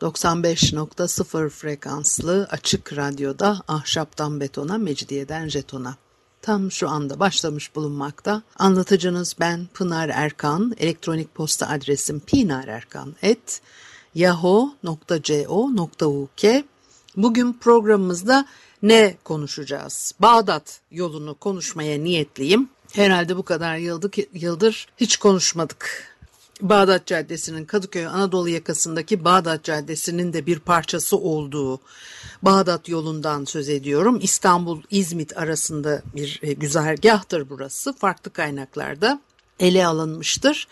95.0 frekanslı açık radyoda ahşaptan betona, mecidiyeden jetona. Tam şu anda başlamış bulunmakta. Anlatıcınız ben Pınar Erkan. Elektronik posta adresim pinarerkan.yahoo.co.uk Bugün programımızda ne konuşacağız? Bağdat yolunu konuşmaya niyetliyim. Herhalde bu kadar yıldır hiç konuşmadık Bağdat Caddesi'nin Kadıköy Anadolu yakasındaki Bağdat Caddesi'nin de bir parçası olduğu Bağdat yolundan söz ediyorum. İstanbul-İzmit arasında bir e, güzergahtır burası. Farklı kaynaklarda ele alınmıştır.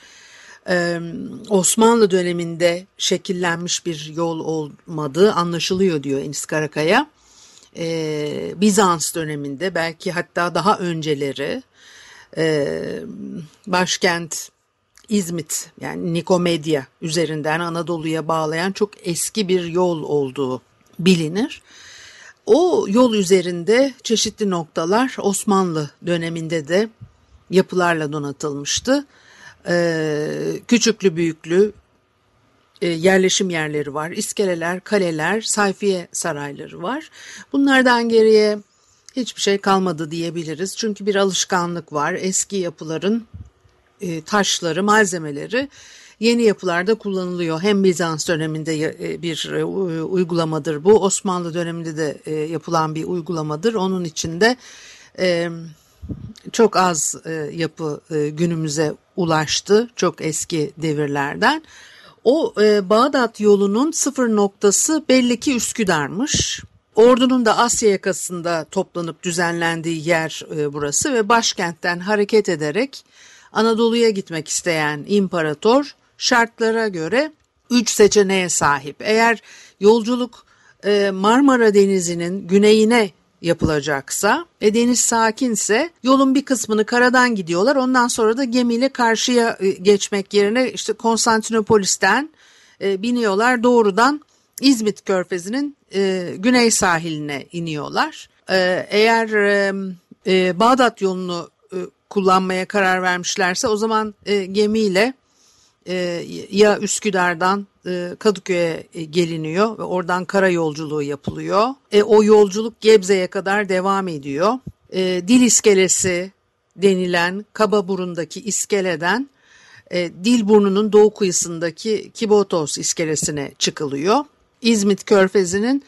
Osmanlı döneminde şekillenmiş bir yol olmadığı anlaşılıyor diyor Enis Karakaya. Bizans döneminde belki hatta daha önceleri e, başkent İzmit yani Nikomedya üzerinden Anadolu'ya bağlayan çok eski bir yol olduğu bilinir. O yol üzerinde çeşitli noktalar Osmanlı döneminde de yapılarla donatılmıştı. Ee, küçüklü büyüklü e, yerleşim yerleri var. İskeleler, kaleler, sayfiye sarayları var. Bunlardan geriye hiçbir şey kalmadı diyebiliriz. Çünkü bir alışkanlık var. Eski yapıların e, taşları, malzemeleri yeni yapılarda kullanılıyor. Hem Bizans döneminde e, bir e, uygulamadır bu, Osmanlı döneminde de yapılan bir uygulamadır. Onun içinde çok az yapı günümüze ulaştı, çok eski devirlerden. O Bağdat yolunun sıfır noktası belli ki Üsküdar'mış. Ordunun da Asya yakasında toplanıp düzenlendiği yer burası ve başkentten hareket ederek Anadolu'ya gitmek isteyen imparator şartlara göre üç seçeneğe sahip. Eğer yolculuk e, Marmara Denizi'nin güneyine yapılacaksa e, deniz sakinse yolun bir kısmını karadan gidiyorlar. Ondan sonra da gemiyle karşıya e, geçmek yerine işte Konstantinopolis'ten e, biniyorlar doğrudan İzmit Körfezi'nin e, güney sahiline iniyorlar. E, eğer e, e, Bağdat yolunu kullanmaya karar vermişlerse o zaman e, gemiyle e, ya Üsküdar'dan e, Kadıköy'e e, geliniyor ve oradan kara yolculuğu yapılıyor. E, o yolculuk Gebze'ye kadar devam ediyor. E, dil iskelesi denilen kaba burundaki iskeleden e, Dilburnu'nun doğu kıyısındaki Kibotos iskelesine çıkılıyor. İzmit Körfezi'nin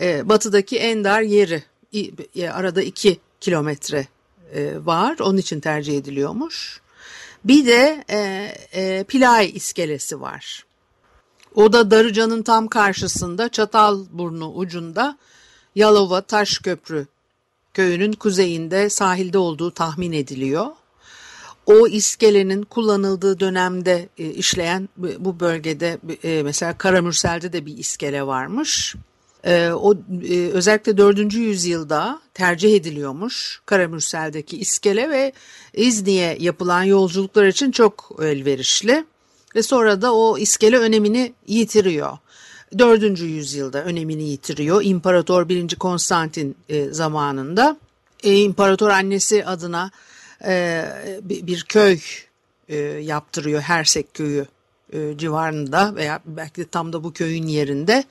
e, batıdaki en dar yeri e, arada iki kilometre e, var. Onun için tercih ediliyormuş. Bir de e, e, Pilay iskelesi var. O da Darıca'nın tam karşısında Çatalburnu ucunda Yalova Taşköprü köyünün kuzeyinde sahilde olduğu tahmin ediliyor. O iskelenin kullanıldığı dönemde e, işleyen bu bölgede e, mesela Karamürsel'de de bir iskele varmış. E, o e, özellikle 4. yüzyılda tercih ediliyormuş Karamürsel'deki iskele ve İzni'ye yapılan yolculuklar için çok elverişli ve sonra da o iskele önemini yitiriyor. 4. yüzyılda önemini yitiriyor. İmparator 1. Konstantin e, zamanında e, imparator annesi adına e, bir köy e, yaptırıyor Hersek köyü e, civarında veya belki de tam da bu köyün yerinde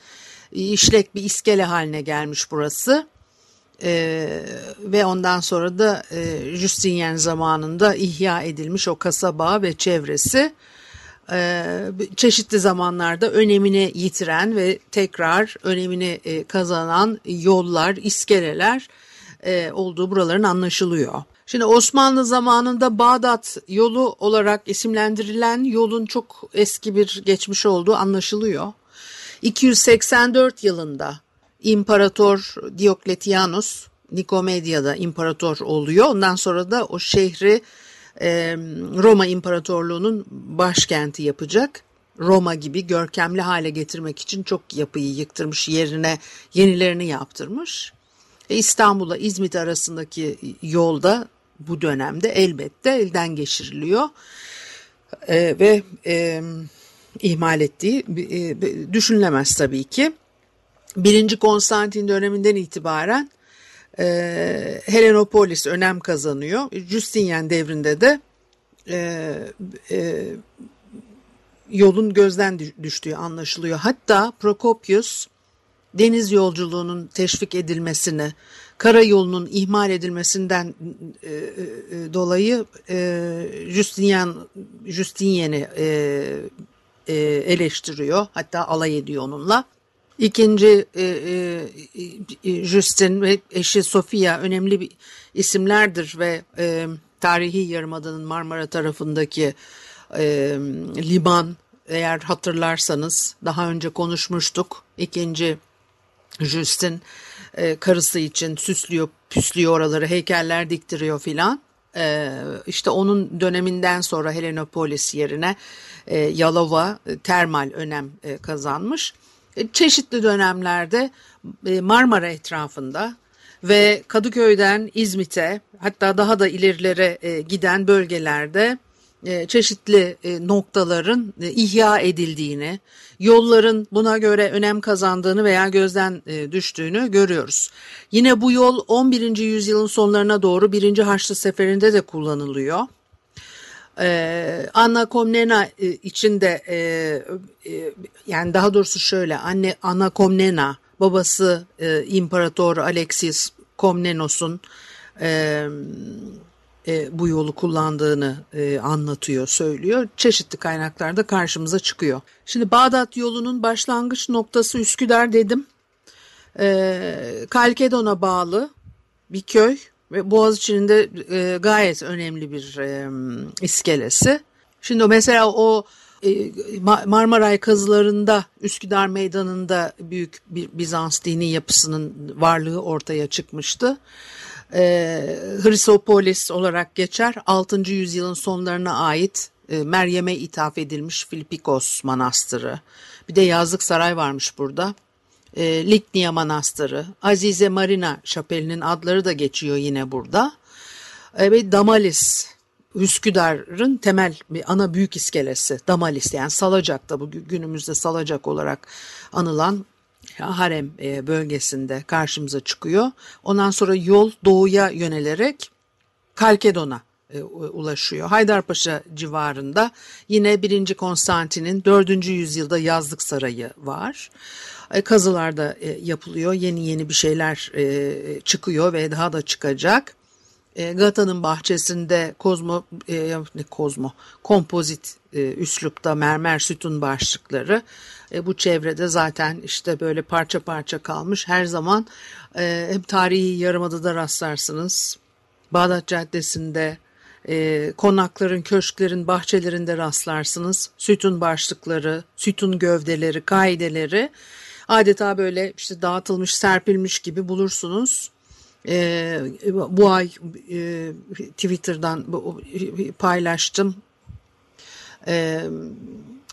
işlek bir iskele haline gelmiş burası. Ee, ve ondan sonra da e, Justinian zamanında ihya edilmiş o kasaba ve çevresi e, çeşitli zamanlarda önemini yitiren ve tekrar önemini e, kazanan yollar, iskeleler e, olduğu buraların anlaşılıyor. Şimdi Osmanlı zamanında Bağdat yolu olarak isimlendirilen yolun çok eski bir geçmiş olduğu anlaşılıyor. 284 yılında İmparator Diokletianus Nikomedia'da imparator oluyor. Ondan sonra da o şehri Roma İmparatorluğu'nun başkenti yapacak. Roma gibi görkemli hale getirmek için çok yapıyı yıktırmış, yerine yenilerini yaptırmış. E, İstanbul'la İzmit arasındaki yolda bu dönemde elbette elden geçiriliyor e, ve e, ihmal ettiği e, düşünülemez tabii ki. Birinci Konstantin döneminden itibaren e, Helenopolis önem kazanıyor. Justinian devrinde de e, e, yolun gözden düştüğü anlaşılıyor. Hatta Prokopius deniz yolculuğunun teşvik edilmesini, karayolunun ihmal edilmesinden e, e, dolayı e, Justinian Justinian'i e, e, eleştiriyor. Hatta alay ediyor onunla. İkinci e, e, Justin ve eşi Sofia önemli bir isimlerdir ve tarihi yarımadanın Marmara tarafındaki e, liman eğer hatırlarsanız daha önce konuşmuştuk. İkinci Justin karısı için süslüyor, püslüyor oraları, heykeller diktiriyor filan. E, işte onun döneminden sonra Helenopolis yerine e, Yalova e, termal önem e, kazanmış. Çeşitli dönemlerde Marmara etrafında ve Kadıköy'den İzmit'e hatta daha da ilerilere giden bölgelerde çeşitli noktaların ihya edildiğini, yolların buna göre önem kazandığını veya gözden düştüğünü görüyoruz. Yine bu yol 11. yüzyılın sonlarına doğru 1. Haçlı Seferi'nde de kullanılıyor. Ee, Anna Komnena için de e, e, yani daha doğrusu şöyle anne Anna Komnena babası e, İmparator Alexis Komnenos'un e, e, bu yolu kullandığını e, anlatıyor, söylüyor. Çeşitli kaynaklarda karşımıza çıkıyor. Şimdi Bağdat yolunun başlangıç noktası Üsküdar dedim. E, Kalkedon'a bağlı bir köy ve Boğaziçi'nin de e, gayet önemli bir e, iskelesi. Şimdi mesela o e, Marmaray kazılarında Üsküdar Meydanı'nda büyük bir Bizans dini yapısının varlığı ortaya çıkmıştı. E, Hristopolis olarak geçer. 6. yüzyılın sonlarına ait e, Meryem'e ithaf edilmiş Filipikos Manastırı. Bir de yazlık saray varmış burada. E, Liknia Manastırı, Azize Marina Şapeli'nin adları da geçiyor yine burada. E, ve Damalis Üsküdar'ın temel bir ana büyük iskelesi Damalis yani Salacak'ta bu günümüzde Salacak olarak anılan harem e, bölgesinde karşımıza çıkıyor. Ondan sonra yol doğuya yönelerek Kalkedon'a e, ulaşıyor. Haydarpaşa civarında yine 1. Konstantin'in 4. yüzyılda yazlık sarayı var. E, kazılarda yapılıyor. Yeni yeni bir şeyler çıkıyor ve daha da çıkacak. Gata'nın bahçesinde kozmo ne kozmo kompozit üslupta mermer sütun başlıkları e, bu çevrede zaten işte böyle parça parça kalmış. Her zaman e, hem tarihi yarımadada rastlarsınız. Bağdat Caddesi'nde e, konakların, köşklerin, bahçelerinde rastlarsınız. Sütun başlıkları, sütun gövdeleri, kaideleri adeta böyle işte dağıtılmış, serpilmiş gibi bulursunuz. E, bu ay e, Twitter'dan paylaştım. E,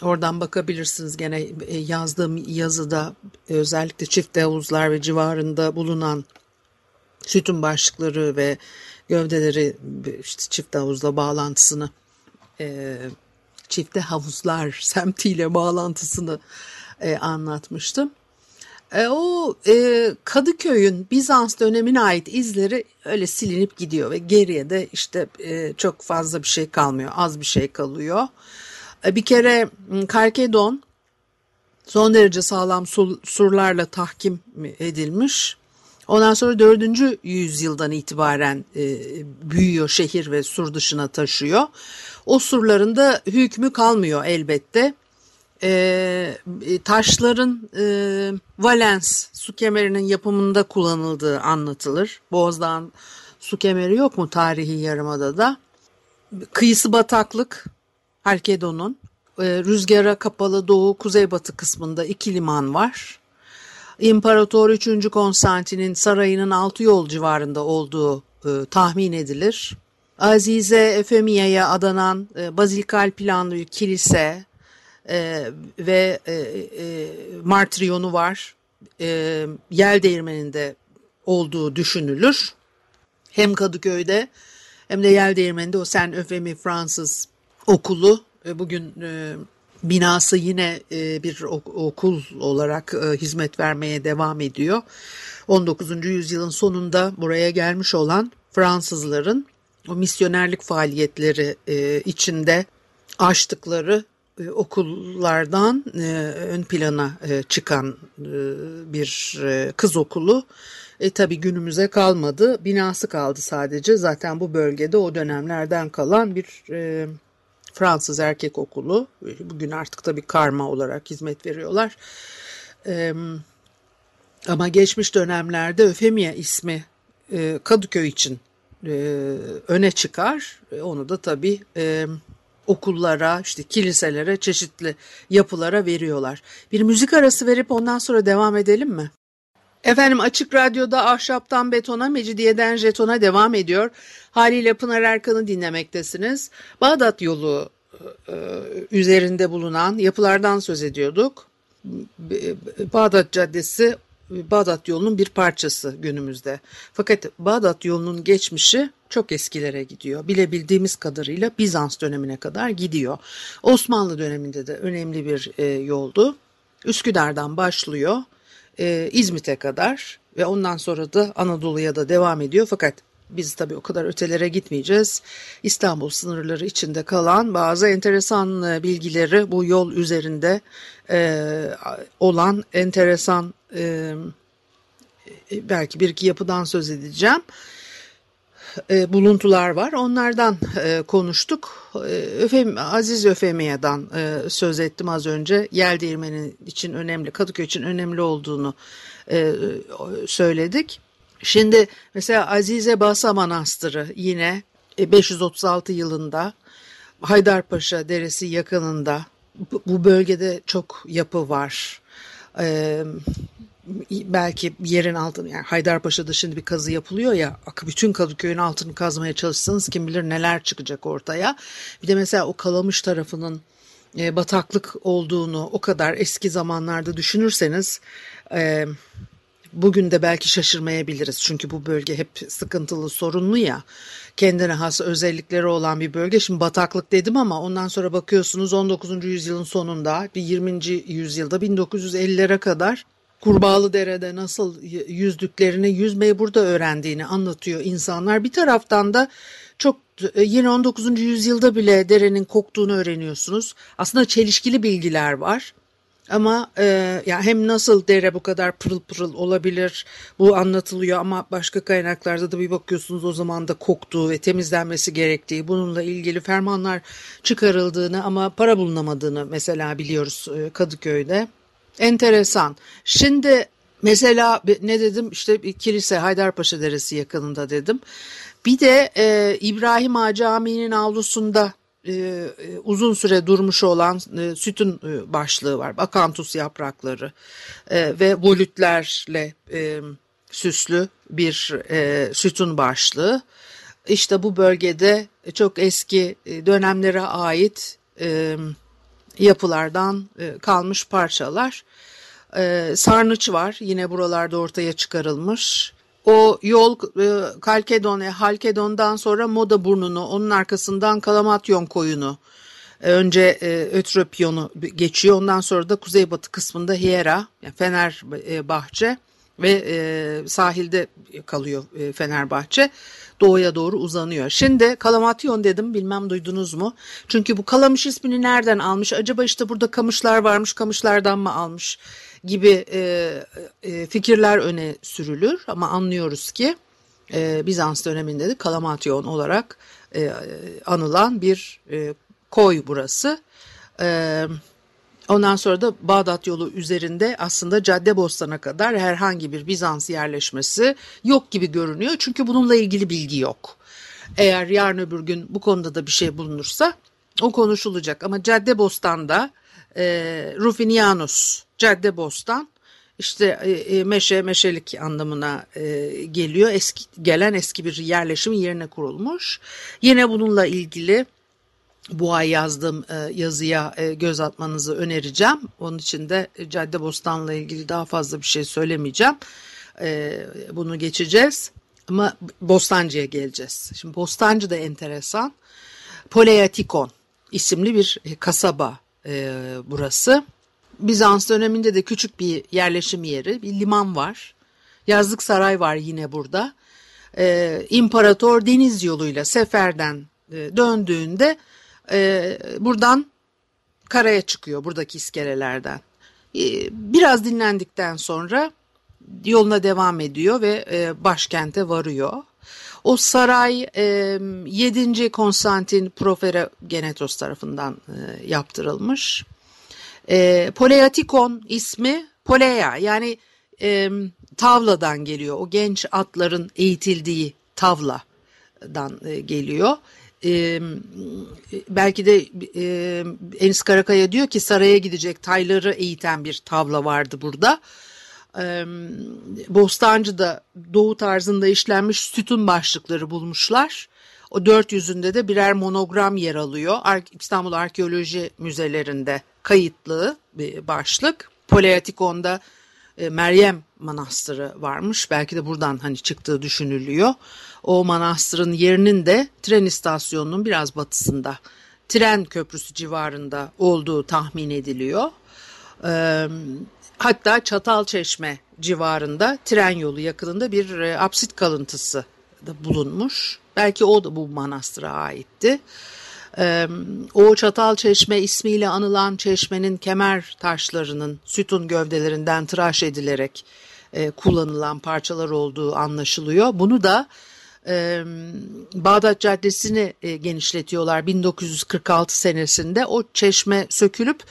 Oradan bakabilirsiniz gene e, yazdığım yazıda özellikle çift havuzlar ve civarında bulunan sütun başlıkları ve gövdeleri işte çift havuzla bağlantısını e, çifte havuzlar semtiyle bağlantısını e, anlatmıştım. E, o e, Kadıköy'ün Bizans dönemine ait izleri öyle silinip gidiyor ve geriye de işte e, çok fazla bir şey kalmıyor az bir şey kalıyor. E, bir kere Karkedon son derece sağlam surlarla tahkim edilmiş. Ondan sonra 4. yüzyıldan itibaren e, büyüyor şehir ve sur dışına taşıyor. O surların da hükmü kalmıyor elbette. E, e taşların e, Valens su kemerinin yapımında kullanıldığı anlatılır. Boğaz'dan su kemeri yok mu tarihi yarımadada? Kıyısı bataklık, Halkedon'un e, rüzgara kapalı doğu kuzeybatı kısmında iki liman var. İmparator 3. Konstantin'in sarayının altı yol civarında olduğu e, tahmin edilir. Azize Efemiye'ye adanan e, bazilikal planlı kilise e, ve e, e, Martriyonu var. E, yel değirmeninde olduğu düşünülür. Hem Kadıköy'de hem de Yel Değirmeni'nde o Sen Öfemi Fransız okulu e, bugün e, binası yine e, bir okul olarak hizmet vermeye devam ediyor. 19. yüzyılın sonunda buraya gelmiş olan Fransızların o misyonerlik faaliyetleri içinde açtıkları okullardan ön plana çıkan bir kız okulu e, tabii günümüze kalmadı. Binası kaldı sadece. Zaten bu bölgede o dönemlerden kalan bir e, Fransız erkek okulu. Bugün artık tabii karma olarak hizmet veriyorlar. E, ama geçmiş dönemlerde Öfemia ismi e, Kadıköy için e, öne çıkar. E, onu da tabii e, okullara, işte kiliselere, çeşitli yapılara veriyorlar. Bir müzik arası verip ondan sonra devam edelim mi? Efendim Açık Radyo'da Ahşaptan Betona, Mecidiyeden Jeton'a devam ediyor. Haliyle Pınar Erkan'ı dinlemektesiniz. Bağdat yolu e, üzerinde bulunan yapılardan söz ediyorduk. Bağdat Caddesi Bağdat yolunun bir parçası günümüzde. Fakat Bağdat yolunun geçmişi çok eskilere gidiyor. Bilebildiğimiz kadarıyla Bizans dönemine kadar gidiyor. Osmanlı döneminde de önemli bir e, yoldu. Üsküdar'dan başlıyor e, İzmit'e kadar ve ondan sonra da Anadolu'ya da devam ediyor. Fakat biz tabii o kadar ötelere gitmeyeceğiz. İstanbul sınırları içinde kalan bazı enteresan e, bilgileri bu yol üzerinde e, olan enteresan e, e, belki bir iki yapıdan söz edeceğim e, buluntular var. Onlardan e, konuştuk. E, Öfem, Aziz Öfemiye'den e, söz ettim az önce. Yel değirmeni için önemli, Kadıköy için önemli olduğunu e, söyledik. Şimdi mesela Azize Basa Manastırı yine 536 e, yılında Haydarpaşa Deresi yakınında bu bölgede çok yapı var. Ee, belki yerin altını yani Haydarpaşa'da şimdi bir kazı yapılıyor ya bütün Kadıköy'ün altını kazmaya çalışsanız kim bilir neler çıkacak ortaya. Bir de mesela o Kalamış tarafının e, bataklık olduğunu o kadar eski zamanlarda düşünürseniz e, bugün de belki şaşırmayabiliriz. Çünkü bu bölge hep sıkıntılı sorunlu ya kendine has özellikleri olan bir bölge. Şimdi bataklık dedim ama ondan sonra bakıyorsunuz 19. yüzyılın sonunda bir 20. yüzyılda 1950'lere kadar Kurbağalı Dere'de nasıl yüzdüklerini, yüzmeyi burada öğrendiğini anlatıyor insanlar. Bir taraftan da çok e, yine 19. yüzyılda bile derenin koktuğunu öğreniyorsunuz. Aslında çelişkili bilgiler var. Ama e, ya hem nasıl dere bu kadar pırıl pırıl olabilir bu anlatılıyor ama başka kaynaklarda da bir bakıyorsunuz o zaman da koktuğu ve temizlenmesi gerektiği bununla ilgili fermanlar çıkarıldığını ama para bulunamadığını mesela biliyoruz e, Kadıköy'de. Enteresan. Şimdi mesela ne dedim işte bir kilise Haydarpaşa Deresi yakınında dedim. Bir de e, İbrahim Ağa Camii'nin avlusunda e, e, uzun süre durmuş olan e, sütun e, başlığı var. Akantus yaprakları e, ve volütlerle e, süslü bir e, sütun başlığı. İşte bu bölgede çok eski e, dönemlere ait e, yapılardan e, kalmış parçalar. E, sarnıç var yine buralarda ortaya çıkarılmış. O yol e, Kalkedon, Halkedon'dan sonra Moda Burnu'nu, onun arkasından Kalamatyon koyunu, önce Ötropyon'u geçiyor. Ondan sonra da kuzeybatı kısmında Hiera, yani Fenerbahçe ve e, sahilde kalıyor e, Fenerbahçe. Doğuya doğru uzanıyor. Şimdi Kalamatyon dedim bilmem duydunuz mu? Çünkü bu Kalamış ismini nereden almış? Acaba işte burada kamışlar varmış kamışlardan mı almış gibi e, e, fikirler öne sürülür. Ama anlıyoruz ki e, Bizans döneminde de Kalamatyon olarak e, anılan bir e, koy burası. Evet Ondan sonra da Bağdat yolu üzerinde aslında Caddebostan'a kadar herhangi bir Bizans yerleşmesi yok gibi görünüyor. Çünkü bununla ilgili bilgi yok. Eğer yarın öbür gün bu konuda da bir şey bulunursa o konuşulacak. Ama Caddebostan'da e, Rufinianus Caddebostan işte e, e, meşe meşelik anlamına e, geliyor. Eski gelen eski bir yerleşim yerine kurulmuş. Yine bununla ilgili bu ay yazdığım e, yazıya e, göz atmanızı önereceğim. Onun için de Caddebostan'la ilgili daha fazla bir şey söylemeyeceğim. E, bunu geçeceğiz ama Bostancı'ya geleceğiz. Şimdi Bostancı da enteresan. Poleatikon isimli bir kasaba burası. Bizans döneminde de küçük bir yerleşim yeri, bir liman var. Yazlık saray var yine burada. İmparator deniz yoluyla seferden döndüğünde e, buradan karaya çıkıyor buradaki iskelelerden. E, biraz dinlendikten sonra yoluna devam ediyor ve e, başkente varıyor. O saray e, 7. Konstantin Proferogenetos tarafından e, yaptırılmış. E, Poleatikon ismi Poleia yani e, tavladan geliyor. O genç atların eğitildiği tavladan e, geliyor e, belki de e, Enis Karakaya diyor ki saraya gidecek tayları eğiten bir tavla vardı burada. E, Bostancı'da doğu tarzında işlenmiş sütun başlıkları bulmuşlar. O dört yüzünde de birer monogram yer alıyor. İstanbul Arkeoloji Müzelerinde kayıtlı bir başlık. Poleatikon'da e, Meryem Manastırı varmış. Belki de buradan hani çıktığı düşünülüyor. O manastırın yerinin de tren istasyonunun biraz batısında tren köprüsü civarında olduğu tahmin ediliyor. E, hatta Çatalçeşme civarında tren yolu yakınında bir e, apsit kalıntısı da bulunmuş. Belki o da bu manastıra aitti. O Çatal Çeşme ismiyle anılan çeşmenin kemer taşlarının sütun gövdelerinden tıraş edilerek e, kullanılan parçalar olduğu anlaşılıyor. Bunu da e, Bağdat Caddesi'ni e, genişletiyorlar 1946 senesinde. O çeşme sökülüp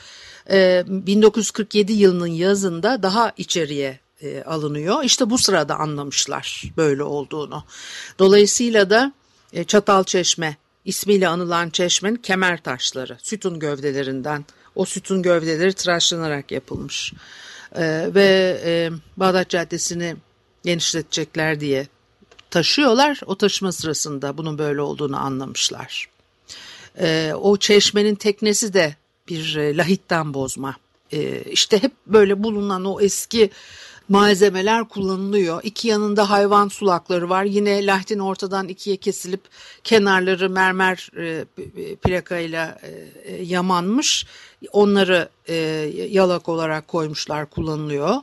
e, 1947 yılının yazında daha içeriye e, alınıyor. İşte bu sırada anlamışlar böyle olduğunu. Dolayısıyla da e, Çatal Çeşme ismiyle anılan çeşmenin kemer taşları sütun gövdelerinden o sütun gövdeleri tıraşlanarak yapılmış. Ee, ve e, Bağdat Caddesi'ni genişletecekler diye taşıyorlar. O taşıma sırasında bunun böyle olduğunu anlamışlar. Ee, o çeşmenin teknesi de bir e, lahitten bozma. Ee, işte hep böyle bulunan o eski malzemeler kullanılıyor. İki yanında hayvan sulakları var. Yine lahtin ortadan ikiye kesilip kenarları mermer e, plakayla e, e, yamanmış. Onları e, yalak olarak koymuşlar kullanılıyor.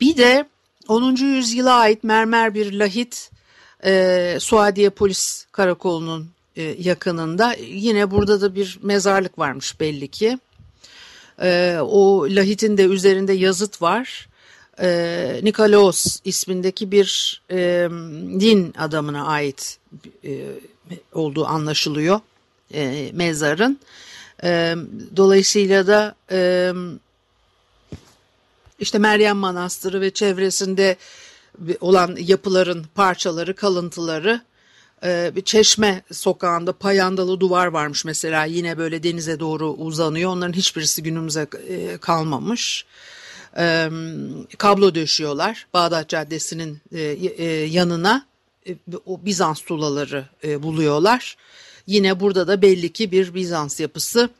Bir de 10. yüzyıla ait mermer bir lahit e, Suadiye Polis Karakolu'nun e, yakınında. Yine burada da bir mezarlık varmış belli ki. E, o lahitin de üzerinde yazıt var e, Nikolaos ismindeki bir e, din adamına ait e, olduğu anlaşılıyor e, mezarın. E, dolayısıyla da e, işte Meryem Manastırı ve çevresinde olan yapıların parçaları, kalıntıları e, bir çeşme sokağında payandalı duvar varmış mesela yine böyle denize doğru uzanıyor. Onların hiçbirisi günümüze e, kalmamış e, kablo döşüyorlar Bağdat Caddesi'nin e, e, yanına e, o Bizans tuğlaları e, buluyorlar. Yine burada da belli ki bir Bizans yapısı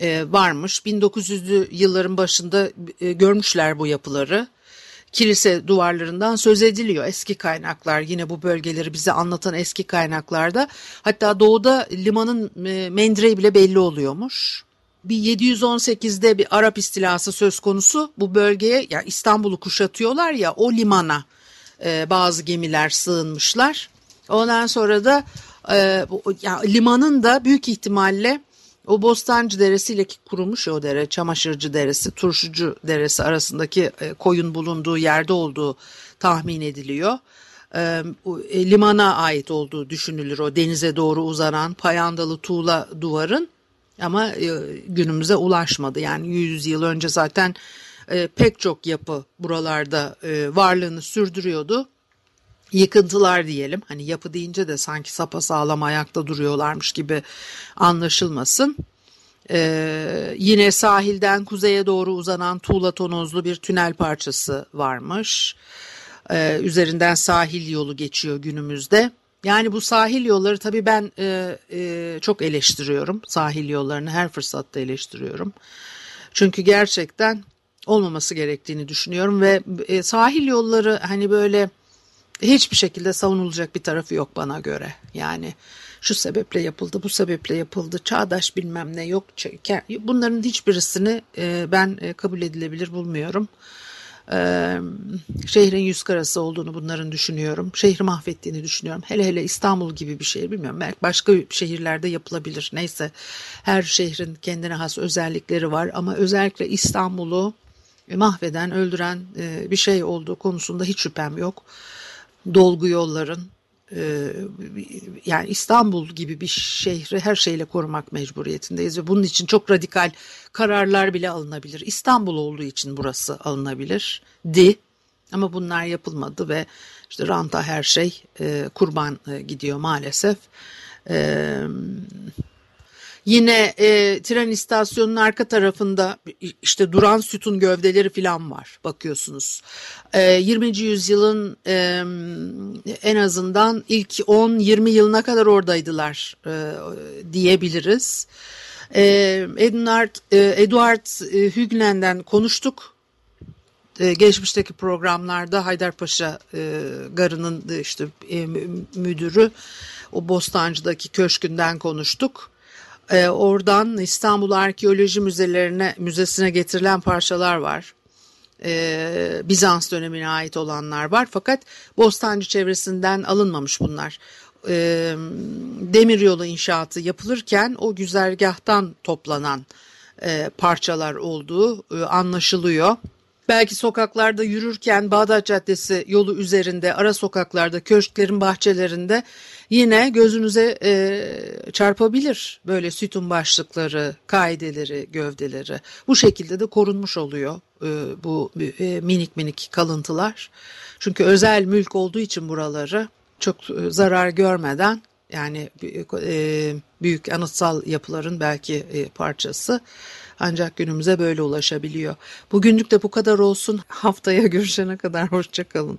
e, varmış. 1900'lü yılların başında e, görmüşler bu yapıları. Kilise duvarlarından söz ediliyor. Eski kaynaklar yine bu bölgeleri bize anlatan eski kaynaklarda. Hatta doğuda limanın e, mendireği bile belli oluyormuş bir 718'de bir Arap istilası söz konusu bu bölgeye ya İstanbul'u kuşatıyorlar ya o limana e, bazı gemiler sığınmışlar. Ondan sonra da e, ya, limanın da büyük ihtimalle o Bostancı Deresi ile kurulmuş o dere, Çamaşırcı Deresi, Turşucu Deresi arasındaki e, koyun bulunduğu yerde olduğu tahmin ediliyor. E, e, limana ait olduğu düşünülür o denize doğru uzanan payandalı tuğla duvarın. Ama e, günümüze ulaşmadı. Yani 100 yıl önce zaten e, pek çok yapı buralarda e, varlığını sürdürüyordu. Yıkıntılar diyelim hani yapı deyince de sanki sapasağlam ayakta duruyorlarmış gibi anlaşılmasın. Ee, yine sahilden kuzeye doğru uzanan tuğla tonozlu bir tünel parçası varmış. Ee, üzerinden sahil yolu geçiyor günümüzde. Yani bu sahil yolları tabii ben e, e, çok eleştiriyorum. Sahil yollarını her fırsatta eleştiriyorum. Çünkü gerçekten olmaması gerektiğini düşünüyorum ve e, sahil yolları hani böyle hiçbir şekilde savunulacak bir tarafı yok bana göre. Yani şu sebeple yapıldı, bu sebeple yapıldı, çağdaş bilmem ne yok. Bunların hiçbirisini e, ben e, kabul edilebilir bulmuyorum. Ee, şehrin yüz karası olduğunu bunların düşünüyorum. Şehri mahvettiğini düşünüyorum. Hele hele İstanbul gibi bir şehir bilmiyorum. Belki başka şehirlerde yapılabilir. Neyse her şehrin kendine has özellikleri var ama özellikle İstanbul'u mahveden, öldüren e, bir şey olduğu konusunda hiç şüphem yok. Dolgu yolların, yani İstanbul gibi bir şehri her şeyle korumak mecburiyetindeyiz ve bunun için çok radikal kararlar bile alınabilir. İstanbul olduğu için burası alınabilir di ama bunlar yapılmadı ve işte ranta her şey e, kurban e, gidiyor maalesef. E, Yine e, tren istasyonunun arka tarafında işte duran sütun gövdeleri falan var bakıyorsunuz. E, 20. yüzyılın e, en azından ilk 10-20 yılına kadar oradaydılar e, diyebiliriz. E, Edward, e, Edward e, Hügnen'den konuştuk. E, geçmişteki programlarda Haydarpaşa e, Garı'nın işte e, müdürü o Bostancı'daki köşkünden konuştuk. E, oradan İstanbul Arkeoloji Müzelerine müzesine getirilen parçalar var. E, Bizans dönemine ait olanlar var fakat Bostancı çevresinden alınmamış bunlar. E, demiryolu inşaatı yapılırken o güzergahtan toplanan e, parçalar olduğu e, anlaşılıyor. Belki sokaklarda yürürken Bağdat Caddesi yolu üzerinde ara sokaklarda köşklerin bahçelerinde yine gözünüze e, çarpabilir böyle sütun başlıkları, kaideleri, gövdeleri. Bu şekilde de korunmuş oluyor e, bu e, minik minik kalıntılar. Çünkü özel mülk olduğu için buraları çok e, zarar görmeden yani e, büyük anıtsal yapıların belki e, parçası ancak günümüze böyle ulaşabiliyor. Bugünlük de bu kadar olsun. Haftaya görüşene kadar hoşçakalın.